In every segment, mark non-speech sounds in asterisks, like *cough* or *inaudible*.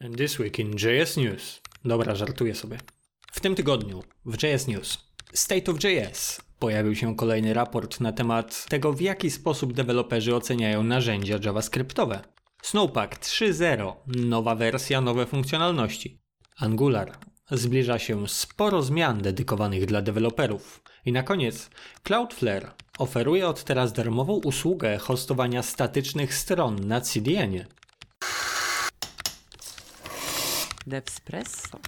And this week in JS News. Dobra, żartuję sobie. W tym tygodniu w JS News State of JS pojawił się kolejny raport na temat tego, w jaki sposób deweloperzy oceniają narzędzia JavaScriptowe. Snowpack 3.0, nowa wersja, nowe funkcjonalności. Angular. Zbliża się sporo zmian dedykowanych dla deweloperów. I na koniec Cloudflare oferuje od teraz darmową usługę hostowania statycznych stron na CDN-ie. Devspresso.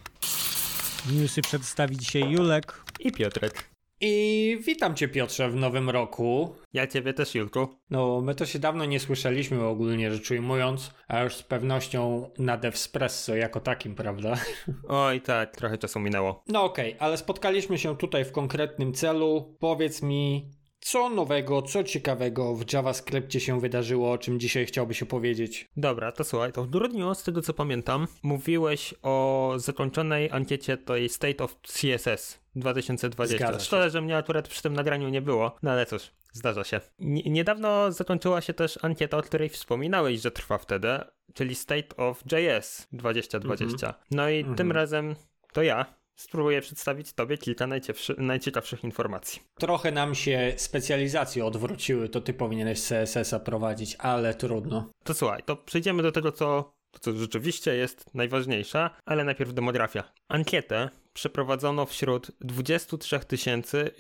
Newsy przedstawi dzisiaj Julek. I Piotrek. I witam Cię Piotrze w nowym roku. Ja ciebie też, Julku. No, my to się dawno nie słyszeliśmy ogólnie rzecz ujmując, a już z pewnością na Devspresso jako takim, prawda? *laughs* Oj, tak, trochę czasu minęło. No okej, ale spotkaliśmy się tutaj w konkretnym celu. Powiedz mi, co nowego, co ciekawego w JavaScriptie się wydarzyło, o czym dzisiaj chciałbyś opowiedzieć? Dobra, to słuchaj, to w grudniu, z tego co pamiętam, mówiłeś o zakończonej ankiecie tej State of CSS 2020. Zgadza się. Szkoda, że mnie akurat przy tym nagraniu nie było, no ale cóż, zdarza się. Niedawno zakończyła się też ankieta, o której wspominałeś, że trwa wtedy, czyli State of JS 2020. No i tym razem to ja spróbuję przedstawić tobie kilka najciekawszy- najciekawszych informacji. Trochę nam się specjalizacje odwróciły, to ty powinieneś CSS-a prowadzić, ale trudno. To słuchaj, to przejdziemy do tego, co, co rzeczywiście jest najważniejsze, ale najpierw demografia. Ankietę przeprowadzono wśród 23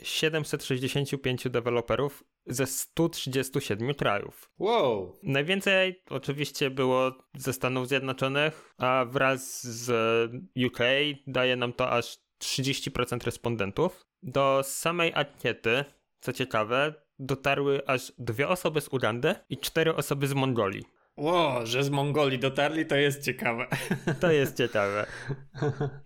765 deweloperów ze 137 krajów. Wow! Najwięcej oczywiście było ze Stanów Zjednoczonych, a wraz z UK daje nam to aż 30% respondentów. Do samej ankiety, co ciekawe, dotarły aż dwie osoby z Ugandy i cztery osoby z Mongolii. Wow, że z Mongolii dotarli, to jest ciekawe. To jest ciekawe.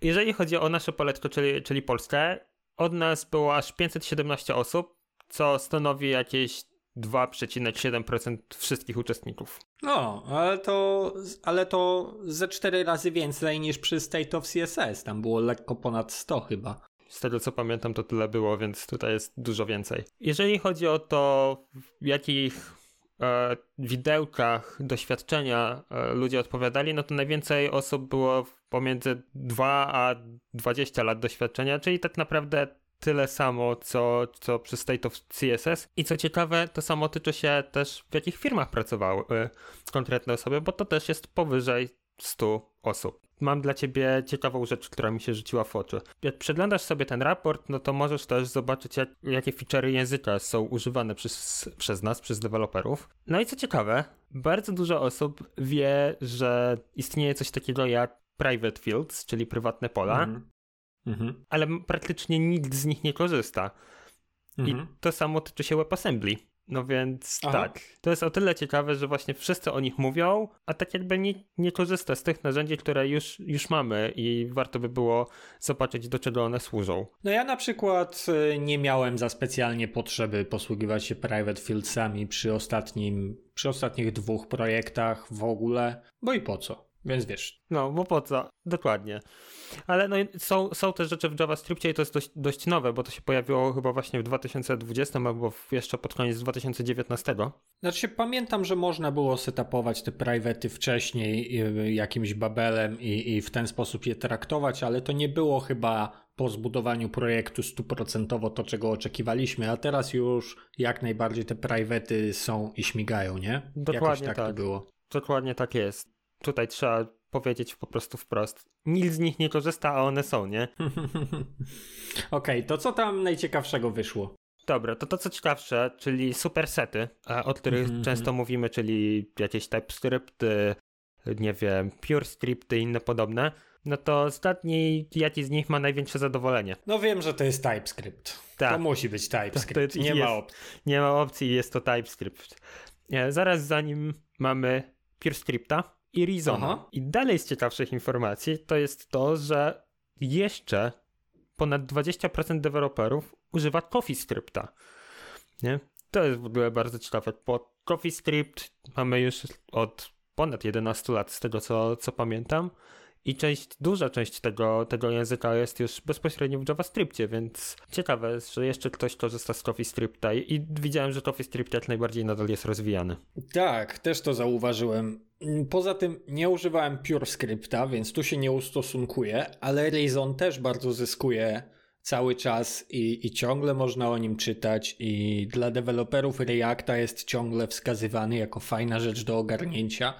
Jeżeli chodzi o nasze poletko, czyli, czyli Polskę, od nas było aż 517 osób, co stanowi jakieś 2,7% wszystkich uczestników. No, ale to, ale to ze cztery razy więcej niż przy State of CSS. Tam było lekko ponad 100 chyba. Z tego co pamiętam, to tyle było, więc tutaj jest dużo więcej. Jeżeli chodzi o to, jakich widełkach doświadczenia e, ludzie odpowiadali, no to najwięcej osób było pomiędzy 2 a 20 lat doświadczenia, czyli tak naprawdę tyle samo, co, co przy State of CSS. I co ciekawe, to samo tyczy się też w jakich firmach pracowały e, konkretne osoby, bo to też jest powyżej 100 osób. Mam dla ciebie ciekawą rzecz, która mi się rzuciła w oczy. Jak przeglądasz sobie ten raport, no to możesz też zobaczyć, jak, jakie feature'y języka są używane przez, przez nas, przez deweloperów. No i co ciekawe, bardzo dużo osób wie, że istnieje coś takiego jak private fields, czyli prywatne pola, Mhm. Mhm. ale praktycznie nikt z nich nie korzysta. Mhm. I to samo tyczy się WebAssembly. No więc Aha. tak, to jest o tyle ciekawe, że właśnie wszyscy o nich mówią, a tak jakby nie, nie korzysta z tych narzędzi, które już, już mamy i warto by było zobaczyć, do czego one służą. No ja na przykład y, nie miałem za specjalnie potrzeby posługiwać się private fieldsami przy ostatnim, przy ostatnich dwóch projektach w ogóle, bo i po co? Więc wiesz, No, bo po co? Dokładnie. Ale no, są, są też rzeczy w JavaScriptie i to jest dość, dość nowe, bo to się pojawiło chyba właśnie w 2020 albo jeszcze pod koniec 2019. Znaczy pamiętam, że można było setupować te private wcześniej y, jakimś babelem i, i w ten sposób je traktować, ale to nie było chyba po zbudowaniu projektu stuprocentowo to, czego oczekiwaliśmy, a teraz już jak najbardziej te private są i śmigają, nie? Jakoś Dokładnie tak, to tak. było. Dokładnie tak jest. Tutaj trzeba powiedzieć po prostu wprost. Nikt z nich nie korzysta, a one są, nie? *laughs* Okej, to co tam najciekawszego wyszło? Dobra, to to co ciekawsze, czyli supersety, a o których Mhm, często mówimy, czyli jakieś TypeScripty, nie wiem, PureScripty i inne podobne, no to zgadnij, jaki z nich ma największe zadowolenie. No wiem, że to jest TypeScript. Tak. To musi być TypeScript, *laughs* To- to nie jest- ma opcji. Nie ma opcji, jest to TypeScript. Nie, zaraz za nim mamy PureScripta i Rizona. Aha. I dalej z ciekawszych informacji to jest to, że jeszcze ponad 20% deweloperów używa CoffeeScripta. Nie? To jest w ogóle bardzo ciekawe, bo CoffeeScript mamy już od ponad 11 lat, z tego co, co pamiętam. I część, duża część tego, tego języka jest już bezpośrednio w JavaScriptie, więc ciekawe, że jeszcze ktoś korzysta z CoffeeScripta i widziałem, że CoffeeScript jak najbardziej nadal jest rozwijany. Tak, też to zauważyłem. Poza tym nie używałem PureScripta, więc tu się nie ustosunkuję, ale Reason też bardzo zyskuje cały czas i, i ciągle można o nim czytać i dla deweloperów Reacta jest ciągle wskazywany jako fajna rzecz do ogarnięcia,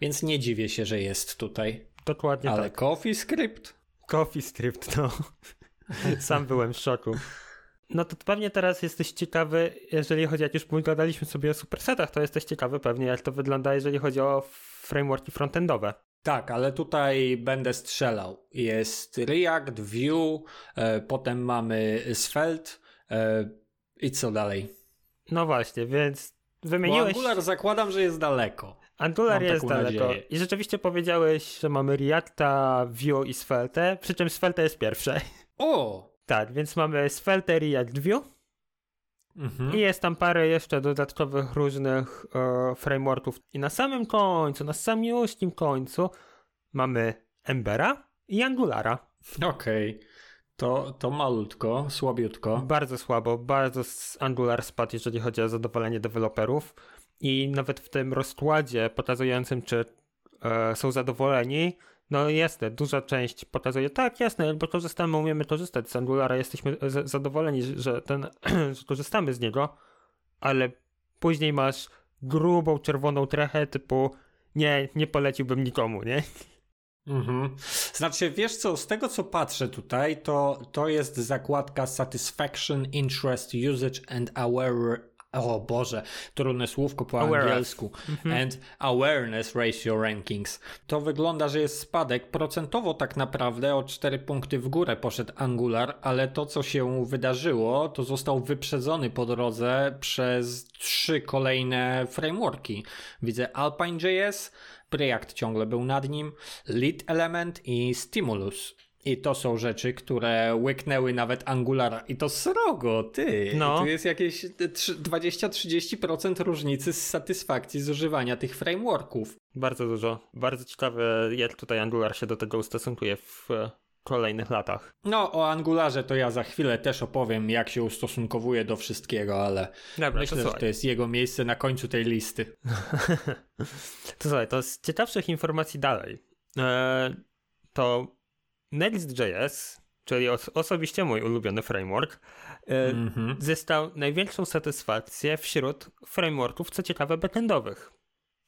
więc nie dziwię się, że jest tutaj. Dokładnie Ale tak. CoffeeScript? CoffeeScript, no. *laughs* Sam byłem w szoku. No to pewnie teraz jesteś ciekawy, jeżeli chodzi, jak już gadaliśmy sobie o supersetach, to jesteś ciekawy pewnie, jak to wygląda, jeżeli chodzi o frameworki frontendowe. Tak, ale tutaj będę strzelał. Jest React, Vue, e, potem mamy Svelte e, i co dalej? No właśnie, więc Bo wymieniłeś... Angular zakładam, że jest daleko. Angular Mam jest daleko. nadzieję. I rzeczywiście powiedziałeś, że mamy Reacta, Vue i Svelte, przy czym Svelte jest pierwsze. O! tak, więc mamy Svelte, React, Vue Mhm. i jest tam parę jeszcze dodatkowych różnych e, frameworków. I na samym końcu, na samiuśkim końcu mamy Embera i Angulara. Okej. To, to malutko, słabiutko. Bardzo słabo, bardzo Angular spadł, jeżeli chodzi o zadowolenie deweloperów. I nawet w tym rozkładzie pokazującym, czy e, są zadowoleni, no jasne, duża część pokazuje, tak, jasne, jakby korzystamy, umiemy korzystać z Angulara, jesteśmy z- zadowoleni, że, ten, *clears throat* że korzystamy z niego, ale później masz grubą, czerwoną trechę typu nie, nie poleciłbym nikomu, nie? Mhm. Znaczy, wiesz co, z tego co patrzę tutaj, to, to jest zakładka Satisfaction, Interest, Usage and Aware. O Boże, trudne słówko po Aware. angielsku. And Awareness Ratio Rankings. To wygląda, że jest spadek. Procentowo tak naprawdę o 4 punkty w górę poszedł Angular, ale to co się wydarzyło, to został wyprzedzony po drodze przez trzy kolejne frameworki. Widzę Alpine.js, React ciągle był nad nim, Lead Element i Stimulus. I to są rzeczy, które łyknęły nawet Angulara. I to srogo, ty. No. Tu jest jakieś trzy- 20-30% różnicy z satysfakcji z używania tych frameworków. Bardzo dużo. Bardzo ciekawe, jak tutaj Angular się do tego ustosunkuje w e, kolejnych latach. No, o Angularze to ja za chwilę też opowiem, jak się ustosunkowuje do wszystkiego, ale Dobra, myślę, to że to jest jego miejsce na końcu tej listy. *laughs* To słuchaj, to z ciekawszych informacji dalej. E, to Next.js, czyli os- osobiście mój ulubiony framework, e, Mhm. zyskał największą satysfakcję wśród frameworków, co ciekawe, backendowych.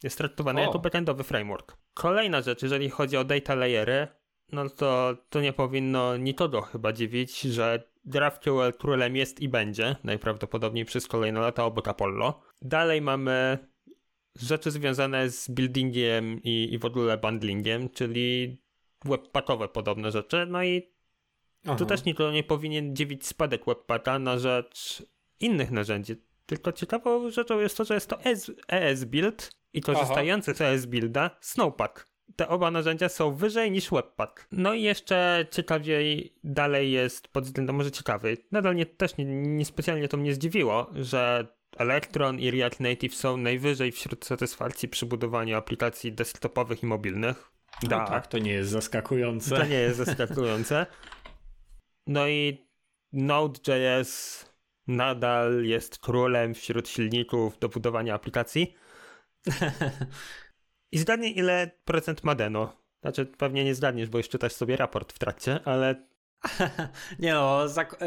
Jest traktowany O. jako backendowy framework. Kolejna rzecz, jeżeli chodzi o data layery, no to, to nie powinno nikogo chyba dziwić, że GraphQL królem jest i będzie, najprawdopodobniej przez kolejne lata obok Apollo. Dalej mamy rzeczy związane z buildingiem i, i w ogóle bundlingiem, czyli webpackowe podobne rzeczy. No i Aha. tu też nikogo nie powinien dziwić spadek webpacka na rzecz innych narzędzi. Tylko ciekawą rzeczą jest to, że jest to ES, ES Build i korzystający z ES Builda Snowpack. Te oba narzędzia są wyżej niż Webpack. No i jeszcze ciekawiej dalej jest pod względem może ciekawy. Nadal nie, też nie, niespecjalnie to mnie zdziwiło, że Electron i React Native są najwyżej wśród satysfakcji przy budowaniu aplikacji desktopowych i mobilnych. No Da. tak, to nie jest zaskakujące. To nie jest zaskakujące. No i Node.js nadal jest królem wśród silników do budowania aplikacji. *laughs* I zgadnij ile procent ma Deno. Znaczy pewnie nie zgadniesz, bo już czytasz sobie raport w trakcie, ale *laughs* Nie no,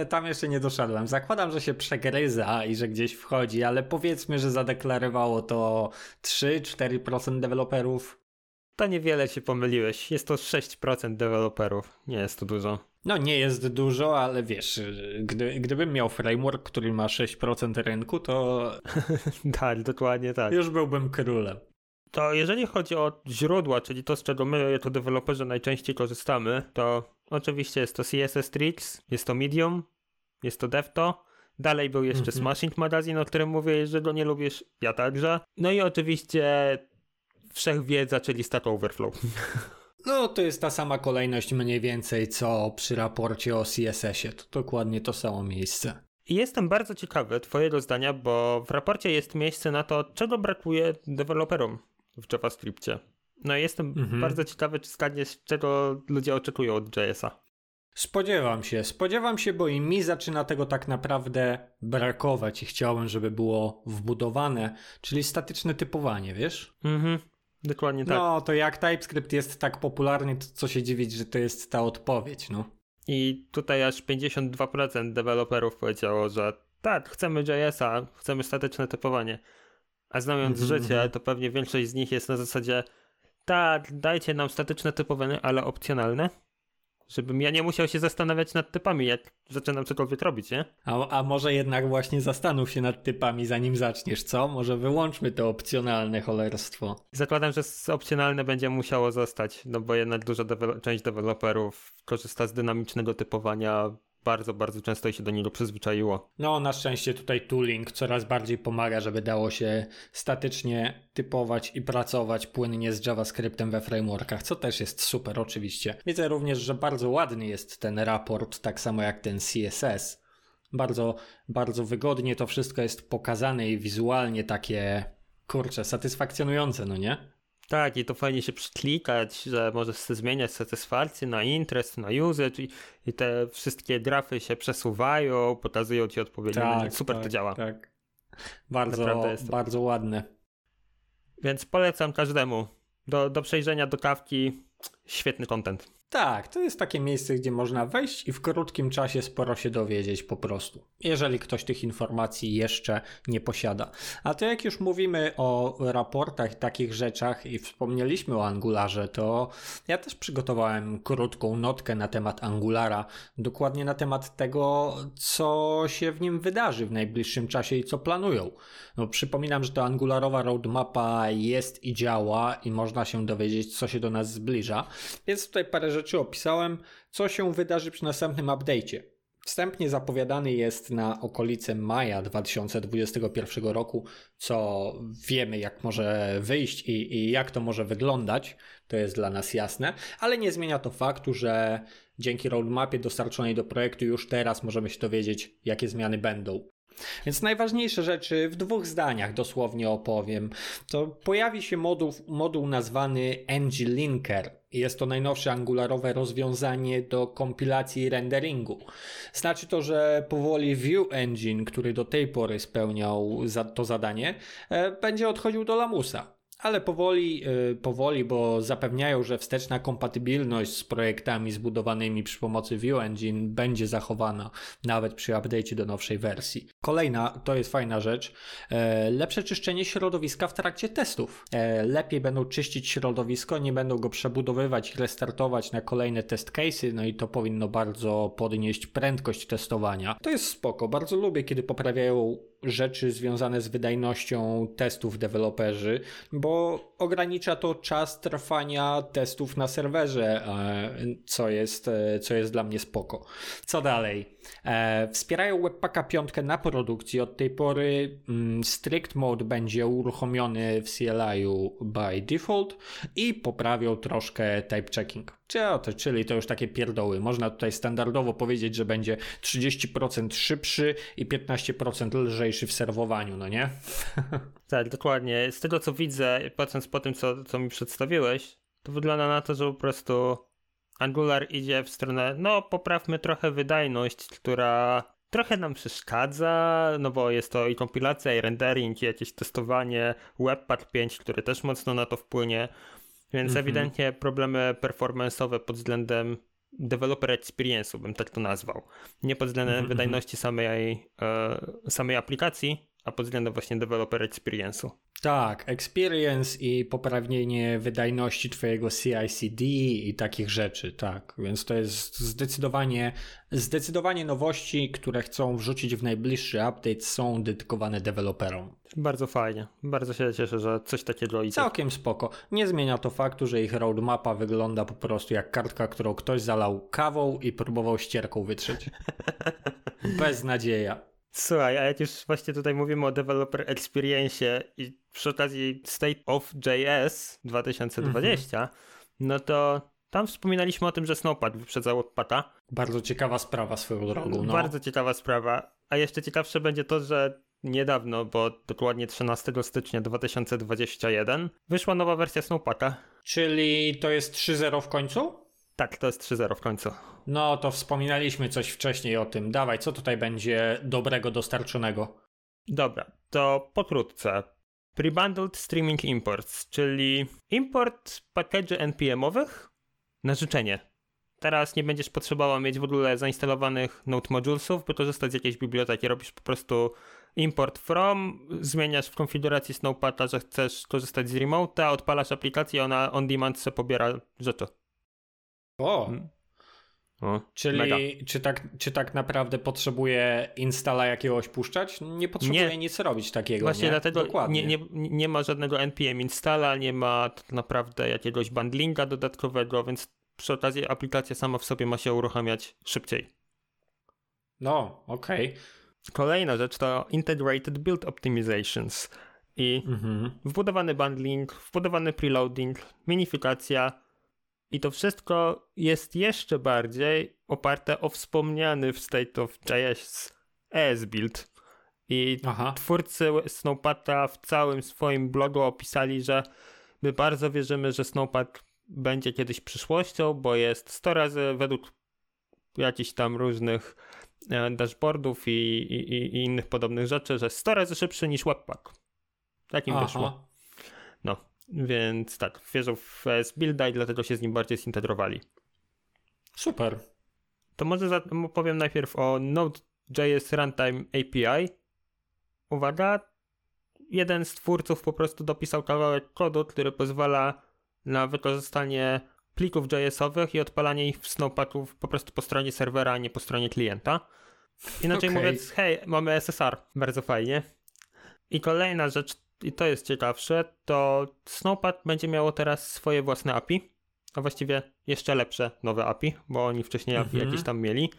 tam jeszcze nie doszedłem. Zakładam, że się przegryza i że gdzieś wchodzi, ale powiedzmy, że zadeklarowało to 3-4% deweloperów. To niewiele się pomyliłeś. Jest to 6% deweloperów. Nie jest to dużo. No nie jest dużo, ale wiesz, gdy, gdybym miał framework, który ma 6% rynku, to *laughs* tak, dokładnie tak. już byłbym królem. To jeżeli chodzi o źródła, czyli to, z czego my jako deweloperzy najczęściej korzystamy, to oczywiście jest to CSS Tricks, jest to Medium, jest to Devto, dalej był jeszcze Mhm. Smashing Magazine, o którym mówię, że go nie lubisz, ja także. No i oczywiście wszechwiedza, czyli Stack Overflow. No to jest ta sama kolejność mniej więcej, co przy raporcie o CSS-ie. To dokładnie to samo miejsce. I jestem bardzo ciekawy twojego zdania, bo w raporcie jest miejsce na to, czego brakuje deweloperom w JavaScriptie. No i jestem Mhm. bardzo ciekawy, czy staniesz, czego ludzie oczekują od JS-a. Spodziewam się, spodziewam się, bo i mi zaczyna tego tak naprawdę brakować i chciałem, żeby było wbudowane, czyli statyczne typowanie, wiesz? Mhm, dokładnie tak. No, to jak TypeScript jest tak popularny, to co się dziwić, że to jest ta odpowiedź, no. I tutaj aż 52% deweloperów powiedziało, że tak, chcemy JS-a, chcemy statyczne typowanie. A znając Mhm, życie, mhm. to pewnie większość z nich jest na zasadzie tak, dajcie nam statyczne typowanie, ale opcjonalne. Żebym ja nie musiał się zastanawiać nad typami, jak zaczynam cokolwiek robić, nie? A, a może jednak właśnie zastanów się nad typami, zanim zaczniesz, co? Może wyłączmy to opcjonalne cholerstwo. Zakładam, że opcjonalne będzie musiało zostać, no bo jednak duża dewe- część deweloperów korzysta z dynamicznego typowania bardzo, bardzo często się do niego przyzwyczaiło. No, na szczęście tutaj tooling coraz bardziej pomaga, żeby dało się statycznie typować i pracować płynnie z JavaScriptem we frameworkach, co też jest super oczywiście. Widzę również, że bardzo ładny jest ten raport, tak samo jak ten CSS. Bardzo, bardzo wygodnie to wszystko jest pokazane i wizualnie takie, kurczę, satysfakcjonujące, no nie? Tak, i to fajnie się przyklikać, że możesz sobie zmieniać satysfakcję na interest, na usage i, i te wszystkie grafy się przesuwają, pokazują ci odpowiedni wynik. Super tak, to działa. Tak. Bardzo, bardzo ładne. Więc polecam każdemu. Do, do przejrzenia do kawki świetny content. Tak, to jest takie miejsce, gdzie można wejść i w krótkim czasie sporo się dowiedzieć po prostu. Jeżeli ktoś tych informacji jeszcze nie posiada. A to jak już mówimy o raportach i takich rzeczach i wspomnieliśmy o Angularze, to ja też przygotowałem krótką notkę na temat Angulara, dokładnie na temat tego, co się w nim wydarzy w najbliższym czasie i co planują. No, przypominam, że to Angularowa roadmapa jest i działa i można się dowiedzieć, co się do nas zbliża. Więc tutaj parę rzeczy opisałem, co się wydarzy przy następnym update'cie. Wstępnie zapowiadany jest na okolice maja 2021 roku, co wiemy jak może wyjść i, i jak to może wyglądać, to jest dla nas jasne, ale nie zmienia to faktu, że dzięki roadmapie dostarczonej do projektu już teraz możemy się dowiedzieć, jakie zmiany będą. Więc najważniejsze rzeczy w dwóch zdaniach dosłownie opowiem. To pojawi się moduł, moduł nazwany ng-linker. Jest to najnowsze angularowe rozwiązanie do kompilacji renderingu. Znaczy to, że powoli View Engine, który do tej pory spełniał to zadanie, e, będzie odchodził do lamusa. Ale powoli, e, powoli, bo zapewniają, że wsteczna kompatybilność z projektami zbudowanymi przy pomocy View Engine będzie zachowana nawet przy update'cie do nowszej wersji. Kolejna, to jest fajna rzecz, e, lepsze czyszczenie środowiska w trakcie testów. E, lepiej będą czyścić środowisko, nie będą go przebudowywać i restartować na kolejne test case'y, no i to powinno bardzo podnieść prędkość testowania. To jest spoko, bardzo lubię, kiedy poprawiają rzeczy związane z wydajnością testów deweloperzy, bo ogranicza to czas trwania testów na serwerze, e, co jest, e, co jest dla mnie spoko. Co dalej? E, wspierają Webpacka 5 na produkcji. Od tej pory mm, Strict Mode będzie uruchomiony w CLI-u by default i poprawią troszkę type checking. Czyli to już takie pierdoły. Można tutaj standardowo powiedzieć, że będzie 30% szybszy i 15% lżejszy w serwowaniu, no nie? *laughs* Tak, dokładnie. Z tego co widzę, patrząc po tym, co, co mi przedstawiłeś, to wygląda na to, że po prostu Angular idzie w stronę, no poprawmy trochę wydajność, która trochę nam przeszkadza, no bo jest to i kompilacja, i rendering, i jakieś testowanie, Webpack 5, który też mocno na to wpłynie, więc Mhm. ewidentnie problemy performance'owe pod względem developer experience'u bym tak to nazwał. Nie pod względem Mhm, wydajności samej, e, samej aplikacji, a pod względem właśnie developer experience'u. Tak, experience i poprawienie wydajności twojego CI/CD i takich rzeczy, tak. Więc to jest zdecydowanie, zdecydowanie nowości, które chcą wrzucić w najbliższy update, są dedykowane deweloperom. Bardzo fajnie. Bardzo się cieszę, że coś takiego idzie. Całkiem spoko. Nie zmienia to faktu, że ich roadmapa wygląda po prostu jak kartka, którą ktoś zalał kawą i próbował ścierką wytrzeć. *laughs* Beznadzieja. Słuchaj, a jak już właśnie tutaj mówimy o developer experience i przy okazji State of JS 2020, no to tam wspominaliśmy o tym, że Snowpack wyprzedzał Webpacka. Bardzo ciekawa sprawa swoją drogą. No. Bardzo ciekawa sprawa. A jeszcze ciekawsze będzie to, że niedawno, bo dokładnie 13 stycznia 2021, wyszła nowa wersja Snowpacka. Czyli to jest 3.0 w końcu? Tak, to jest 3.0 w końcu. No to wspominaliśmy coś wcześniej o tym. Dawaj, co tutaj będzie dobrego dostarczonego? Dobra, to pokrótce. Pre-bundled Streaming Imports, czyli import package'y NPM-owych na życzenie. Teraz nie będziesz potrzebował mieć w ogóle zainstalowanych Node Modulesów, by korzystać z jakiejś biblioteki. Robisz po prostu import from, zmieniasz w konfiguracji Snowpata, że chcesz korzystać z remote'a, odpalasz aplikację, ona on demand se pobiera rzeczy. O, Mm. O, czyli mega. czy tak, czy tak naprawdę potrzebuje instala jakiegoś puszczać? Nie potrzebuje Nie. nic robić takiego. Właśnie nie? dlatego Dokładnie. nie, nie, nie ma żadnego NPM installa, nie ma tak naprawdę jakiegoś bundlinga dodatkowego, więc przy okazji aplikacja sama w sobie ma się uruchamiać szybciej. No, okej. Kolejna rzecz to Integrated Build Optimizations i Mhm. wbudowany bundling, wbudowany preloading, minifikacja i to wszystko jest jeszcze bardziej oparte o wspomniany w State of JS ES-build. I Aha. twórcy Snowpata w całym swoim blogu opisali, że my bardzo wierzymy, że Snowpad będzie kiedyś przyszłością, bo jest 100 razy według jakichś tam różnych e, dashboardów i, i, i- innych podobnych rzeczy, że 100 razy szybszy niż Webpack. Tak im wyszło. No, więc tak, wierzą w Builda i dlatego się z nim bardziej zintegrowali. Super. To może za, powiem najpierw o Node.js Runtime API. Uwaga, jeden z twórców po prostu dopisał kawałek kodu, który pozwala na wykorzystanie plików JS-owych i odpalanie ich w Snowpacku po prostu po stronie serwera, a nie po stronie klienta. Inaczej Okej. mówiąc, hej, mamy SSR, bardzo fajnie. I kolejna rzecz, i to jest ciekawsze, to Snowpad będzie miało teraz swoje własne API, a właściwie jeszcze lepsze nowe API, bo oni wcześniej API Mhm. jakieś tam mieli.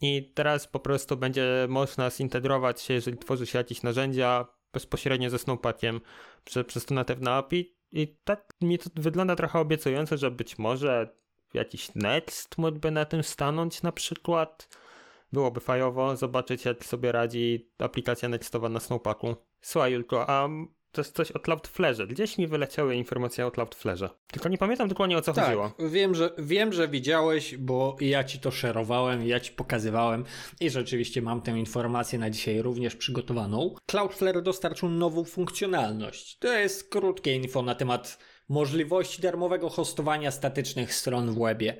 I teraz po prostu będzie można zintegrować się, jeżeli tworzy się jakieś narzędzia bezpośrednio ze Snowpackiem prze, przez to natywne API. I tak mi to wygląda trochę obiecująco, że być może jakiś Next mógłby na tym stanąć na przykład. Byłoby fajowo zobaczyć, jak sobie radzi aplikacja nextowa na Snowpacku. Słuchaj, Julko, a to jest coś o Cloudflarze. Gdzieś mi wyleciały informacje o Cloudflarze. Tylko nie pamiętam dokładnie o co Tak, chodziło. wiem że, wiem, że widziałeś, bo ja ci to szerowałem, ja ci pokazywałem i rzeczywiście mam tę informację na dzisiaj również przygotowaną. Cloudflare dostarczył nową funkcjonalność. To jest krótkie info na temat możliwości darmowego hostowania statycznych stron w webie.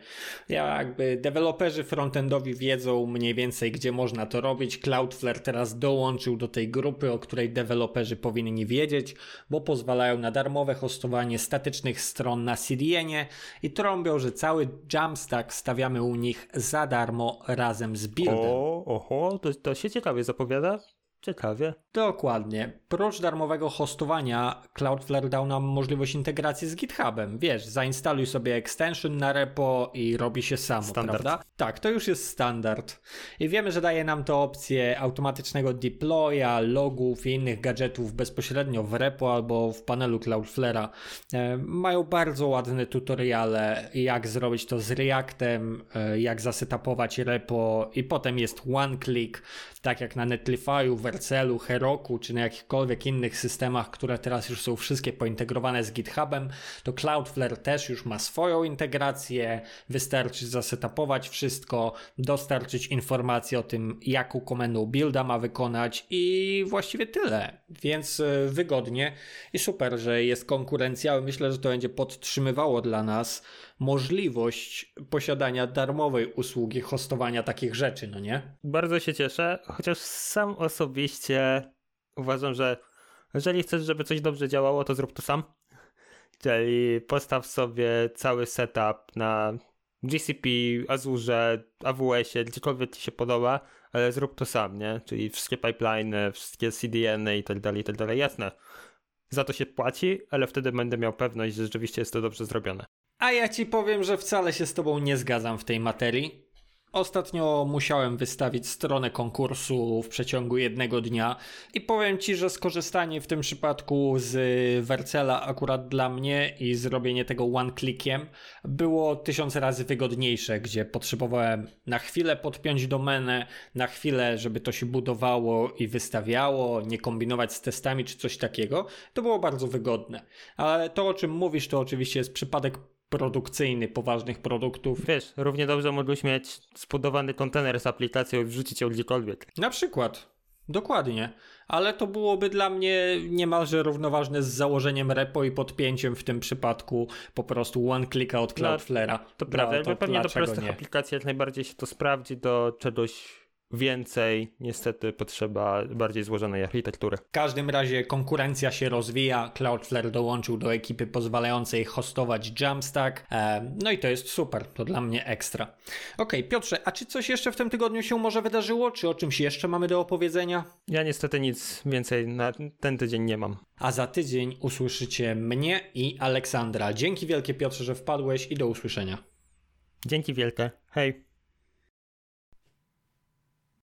Jakby deweloperzy frontendowi wiedzą mniej więcej, gdzie można to robić. Cloudflare teraz dołączył do tej grupy, o której deweloperzy powinni wiedzieć, bo pozwalają na darmowe hostowanie statycznych stron na CDN-ie i trąbią, że cały Jamstack stawiamy u nich za darmo razem z buildem. O, oho, to, to się ciekawie zapowiada. Ciekawie. Dokładnie. Prócz darmowego hostowania, Cloudflare dał nam możliwość integracji z GitHubem. Wiesz, zainstaluj sobie extension na repo i robi się samo, Standard. prawda? Tak, to już jest standard. I wiemy, że daje nam to opcję automatycznego deploya, logów i innych gadżetów bezpośrednio w repo albo w panelu Cloudflare'a. E, mają bardzo ładne tutoriale, jak zrobić to z Reactem, e, jak zasetapować repo i potem jest one click, tak jak na Netlify'u, Vercelu, Heroku czy na jakichkolwiek innych systemach, które teraz już są wszystkie pointegrowane z GitHubem, to Cloudflare też już ma swoją integrację, wystarczy zasetapować wszystko, dostarczyć informacje o tym, jaką komendą builda ma wykonać i właściwie tyle. Więc e, wygodnie i super, że jest konkurencja. Myślę, że to będzie podtrzymywało dla nas możliwość posiadania darmowej usługi hostowania takich rzeczy, no nie? Bardzo się cieszę, chociaż sam osobiście uważam, że jeżeli chcesz, żeby coś dobrze działało, to zrób to sam. Czyli postaw sobie cały setup na GCP, Azure, AWS-ie, gdziekolwiek ci się podoba, ale zrób to sam, nie? Czyli wszystkie pipeliny, wszystkie CDN-y i tak dalej, i tak dalej. Jasne, za to się płaci, ale wtedy będę miał pewność, że rzeczywiście jest to dobrze zrobione. A ja ci powiem, że wcale się z tobą nie zgadzam w tej materii. Ostatnio musiałem wystawić stronę konkursu w przeciągu jednego dnia i powiem Ci, że skorzystanie w tym przypadku z Wercela akurat dla mnie i zrobienie tego one-clickiem było tysiąc razy wygodniejsze, gdzie potrzebowałem na chwilę podpiąć domenę, na chwilę, żeby to się budowało i wystawiało, nie kombinować z testami czy coś takiego. To było bardzo wygodne. Ale to, o czym mówisz, to oczywiście jest przypadek produkcyjny poważnych produktów. Wiesz, równie dobrze mógłbyś mieć zbudowany kontener z aplikacją i wrzucić ją gdziekolwiek. Na przykład. Dokładnie. Ale to byłoby dla mnie niemalże równoważne z założeniem repo i podpięciem w tym przypadku po prostu one clicka od Cloudflare'a. No, to No, prawda, jakby pewnie do prostych nie? aplikacji jak najbardziej się to sprawdzi, do czegoś więcej niestety potrzeba bardziej złożonej architektury. W każdym razie konkurencja się rozwija. Cloudflare dołączył do ekipy pozwalającej hostować Jamstack. E, no i to jest super, to dla mnie ekstra. Okej, Piotrze, a czy coś jeszcze w tym tygodniu się może wydarzyło? Czy o czymś jeszcze mamy do opowiedzenia? Ja niestety nic więcej na ten tydzień nie mam. A za tydzień usłyszycie mnie i Aleksandra. Dzięki wielkie Piotrze, że wpadłeś i do usłyszenia. Dzięki wielkie. Hej.